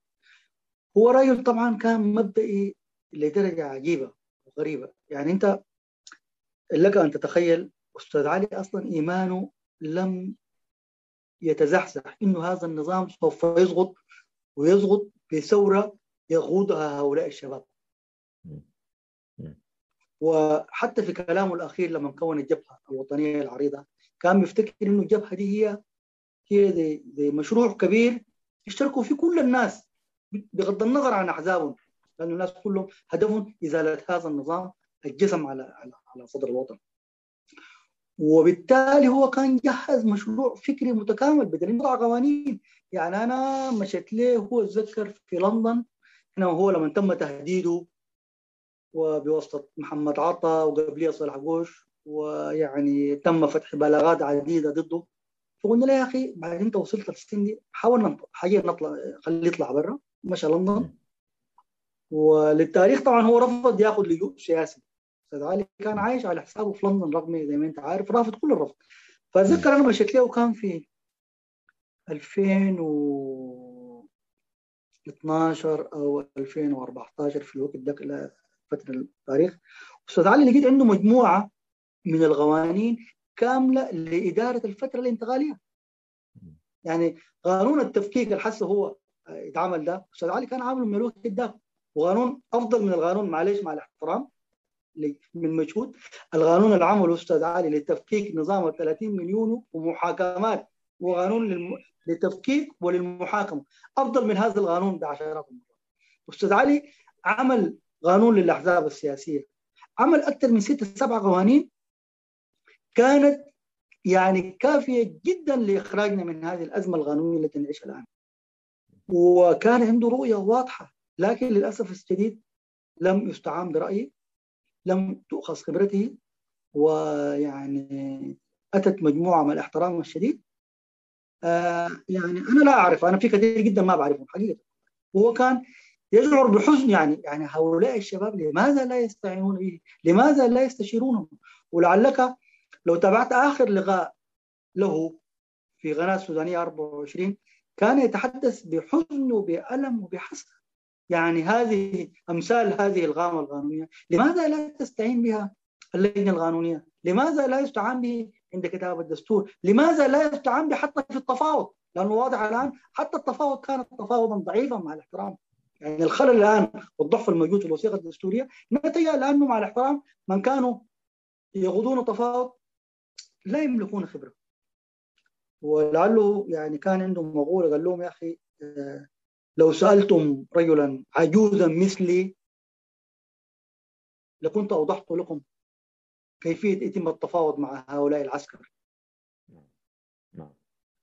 هو رجل طبعا كان مبدئي لدرجة عجيبة وغريبة. يعني أنت لك أن تتخيل أستاذ علي أصلا إيمانه لم يتزحزح إنه هذا النظام سوف يسقط ويسقط بثورة يقودها هؤلاء الشباب. وحتى في كلامه الأخير لما كون الجبهه الوطنية العريضة كان بيفتكر إنه الجبهة دي هي هي زي, زي مشروع كبير يشتركوا فيه كل الناس بغض النظر عن أحزابهم لأن الناس كلهم هدفهم إزالة هذا النظام الجسم على على على صدر الوطن. وبالتالي هو كان جهز مشروع فكري متكامل بدليل وضع قوانين. يعني أنا مشيت له هو اتذكر في لندن هنا وهو لما تم تهديده وبواسطة محمد عطا وقبلية صالح قوش ويعني تم فتح بلاغات عديدة ضده. فقلنا له يا أخي بعد أنت وصلت للسن دي حاول نطلع حاجة نطلع خليه يطلع برا مشى لندن وللتاريخ طبعا هو رفض ياخذ لجوء سياسي. أستاذ علي كان عايش على حسابه في لندن رغم زي ما أنت عارف رافض كل الرفض. فأتذكر أنا مشيت له وكان في 2012 أو 2014 في الوقت ده فترة التاريخ. أستاذ علي لقيت عنده مجموعة من القوانين كاملة لإدارة الفترة الانتقاليه يعني قانون التفكيك الحس هو اتعمل ده. أستاذ علي كان عامله من الوقت ده. وقانون أفضل من القانون معلش مع الاحترام من مجهود. القانون اللي عمله أستاذ علي لتفكيك نظام ال 30 مليون ومحاكمات وقانون للم... للتفكيك وللمحاكمة. أفضل من هذا القانون بعشرات المرات أستاذ علي عمل قانون للأحزاب السياسية. عمل أكثر من ستة سبعة قوانين كانت يعني كافية جدا لإخراجنا من هذه الأزمة القانونية التي نعيشها الآن. وكان عنده رؤية واضحة لكن للأسف الشديد لم يستعان برأيه لم تؤخذ خبرته ويعني أتت مجموعة من الاحترام الشديد. آه يعني أنا لا أعرف أنا في كثير جدا ما بعرفهم حقيقة. وهو كان يشعر بحزن يعني يعني هؤلاء الشباب لماذا لا يستعينون به؟ لماذا لا يستشيرونه؟ ولعلك لو تابعت آخر لقاء له في قناة السودانية 24 كان يتحدث بحزن وبألم وبحسرة يعني هذه أمثال هذه الغامة القانونية لماذا لا تستعين بها اللجنة القانونية؟ لماذا لا يستعان به عند كتابة الدستور؟ لماذا لا يستعان به حتى في التفاوض؟ لأنه واضح الآن حتى التفاوض كان تفاوضا ضعيفا مع الاحترام يعني الخلل الآن والضعف الموجود في الوثيقة الدستورية نتج لأنه مع الاحترام من كانوا يغضون تفاوض لا يملكون خبرة. ولعله يعني كان عندهم مقوله قال لهم يا أخي لو سألتم رجلا عجوزا مثلي لكنت أوضحت لكم كيفية يتم التفاوض مع هؤلاء العسكر.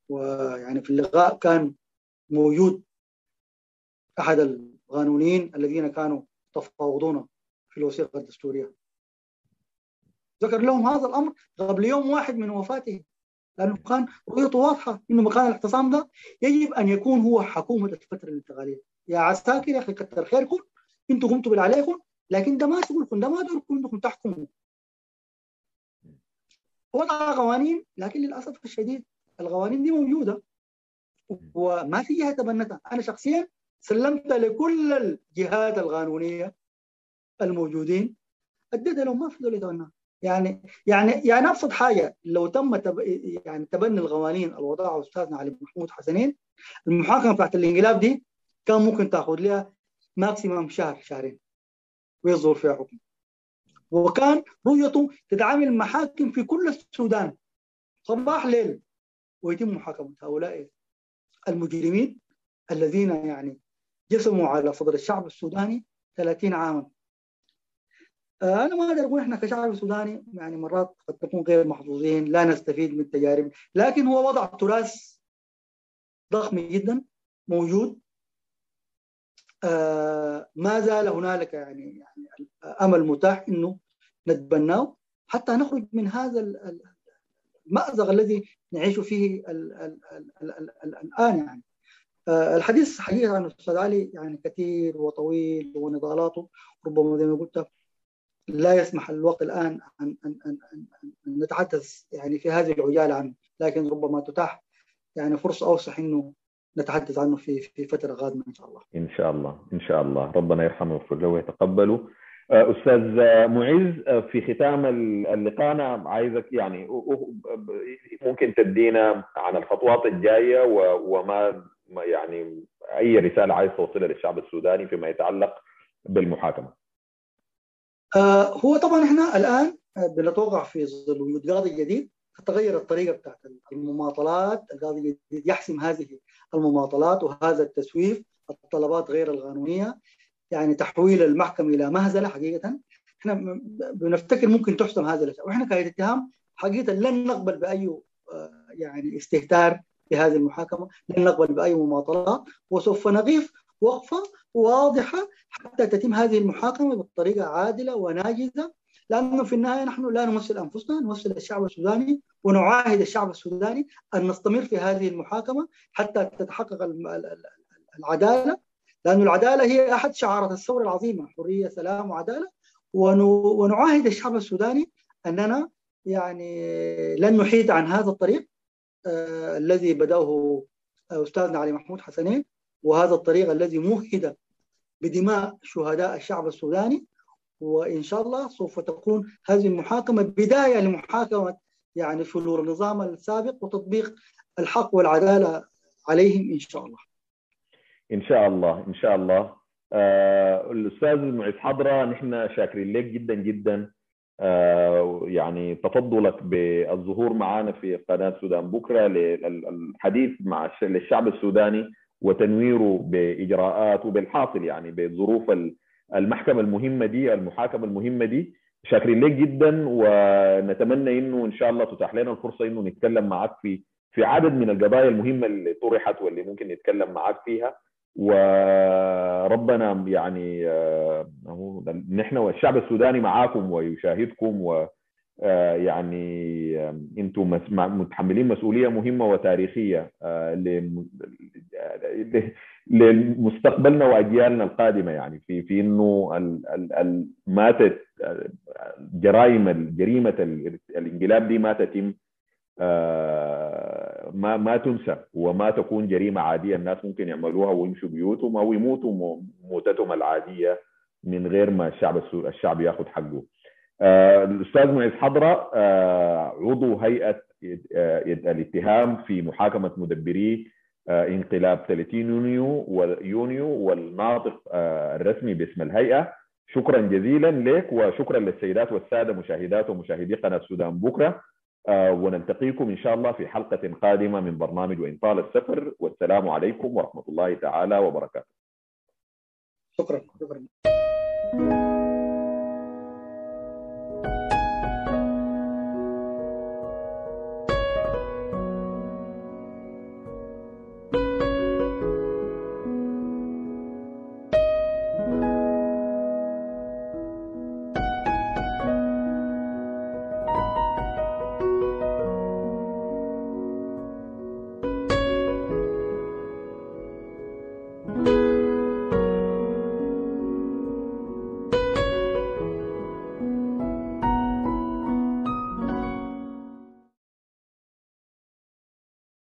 ويعني في اللقاء كان موجود أحد القانونيين الذين كانوا تفاوضون في الوثيقة الدستورية. ذكر لهم هذا الأمر قبل يوم واحد من وفاته لأنه كان رؤيته واضحة إنه مكان الاعتصام ده يجب أن يكون هو حكومة الفترة الانتقالية. يا عساكر يا أخي كثر خيركم. إنتم قمتوا بالعليكم لكن ده ما شغلكم ده ما دوركم إنكم تحكموا. وضع قوانين لكن للأسف الشديد القوانين دي موجودة. وما في جهة تبنتها. أنا شخصيا سلمت لكل الجهات القانونية الموجودين. أديت لهم ما في يعني يعني يعني أبسط حاجة لو تم تب يعني تبني القوانين اللي وضعها أستاذنا علي محمود حسنين المحاكمة بتاعت الإنقلاب دي كان ممكن تأخذ لها ماكسيمم شهر شهرين ويصدر فيها حكم. وكان رؤيته تدعم محاكم في كل السودان. صباح ليل ويتم محاكمة هؤلاء المجرمين الذين يعني جسموا على صدر الشعب السوداني 30 عاما. آه، أنا ما أقدر أقول إحنا كشعب سوداني يعني مرات قد نكون غير محظوظين لا نستفيد من التجارب لكن هو وضع تراث ضخم جدا موجود. آه ما زال هنالك يعني يعني أمل متاح إنه نتبناه. حتى نخرج من هذا المأزق الذي نعيش فيه ال ال ال الآن يعني. الحديث حقيقة عن الأستاذ علي يعني كثير وطويل ونضالاته ربما زي ما قلت لا يسمح الوقت الآن ان ان ان, أن نتحدث يعني في هذه العجالة عنه لكن ربما تتاح يعني فرصة أوسع إنه نتحدث عنه في في فترة قادمه إن شاء الله. إن شاء الله إن شاء الله ربنا يرحمه ويغفر له ويتقبله. أستاذ معز في ختام اللقاء أنا عايزك يعني ممكن تدينا عن الخطوات الجاية وما يعني أي رسالة عايز توصلها للشعب السوداني فيما يتعلق بالمحاكمة. آه هو طبعا إحنا الآن بنتوقع في ظل وجود قاضي جديد تتغير الطريقة بتاعت المماطلات، القاضي الجديد يحسم هذه المماطلات وهذا التسويف، الطلبات غير القانونية، يعني تحويل المحكمة إلى مهزلة حقيقة، إحنا بنفتكر ممكن تحسم هذا الأشياء، وإحنا كهيئه اتهام حقيقة لن نقبل بأي يعني استهتار في هذه المحاكمة، لن نقبل بأي مماطلات وسوف نقف وقفة واضحة حتى تتم هذه المحاكمة بطريقة عادلة وناجزة. لأنه في النهاية نحن لا نمثل أنفسنا نمثل الشعب السوداني ونعاهد الشعب السوداني أن نستمر في هذه المحاكمة حتى تتحقق العدالة. لأن العدالة هي أحد شعارات الثورة العظيمة حرية سلام وعدالة. ونعاهد الشعب السوداني أننا يعني لن نحيد عن هذا الطريق. الذي بدأه أستاذنا علي محمود حسنين وهذا الطريق الذي مهد بدماء شهداء الشعب السوداني. وإن شاء الله سوف تكون هذه المحاكمة بداية لمحاكمة يعني شرور النظام السابق وتطبيق الحق والعدالة عليهم إن شاء الله. إن شاء الله إن شاء الله. آه الأستاذ معز حضرة نحن شاكرين لك جدا جدا. آه يعني تفضلك بالظهور معنا في قناة سودان. بكرة للحديث مع الشعب السوداني وتنويره بإجراءات وبالحاصل يعني بظروف المحكمة المهمة دي المحاكمة المهمة دي. شاكرين لك جدا ونتمنى إنه إن شاء الله تتاح لنا الفرصة إنه نتكلم معك في في عدد من القضايا المهمة اللي طرحت واللي ممكن نتكلم معك فيها. وربنا يعني نحن والشعب السوداني معاكم ويشاهدكم و يعني أنتم متحملين مسؤولية مهمة وتاريخية لمستقبلنا وأجيالنا القادمة يعني. في في إنه ماتت جرائم جريمه الانقلاب دي ما تتم ما ما تنسى وما تكون جريمة عادية الناس ممكن يعملوها ويمشوا بيوتهم أو يموتوا موتتهم العادية من غير ما الشعب الشعب ياخذ حقه. الأستاذ معز حضرة عضو هيئة الاتهام في محاكمة مدبري انقلاب 30 يونيو ويونيو والناطق الرسمي باسم الهيئة شكرا جزيلا لك وشكرا للسيدات والسادة مشاهدات ومشاهدي قناة السودان بكرة ونلتقيكم إن شاء الله في حلقة قادمة من برنامج وإن طال السفر والسلام عليكم ورحمة الله تعالى وبركاته. شكرا شكرا.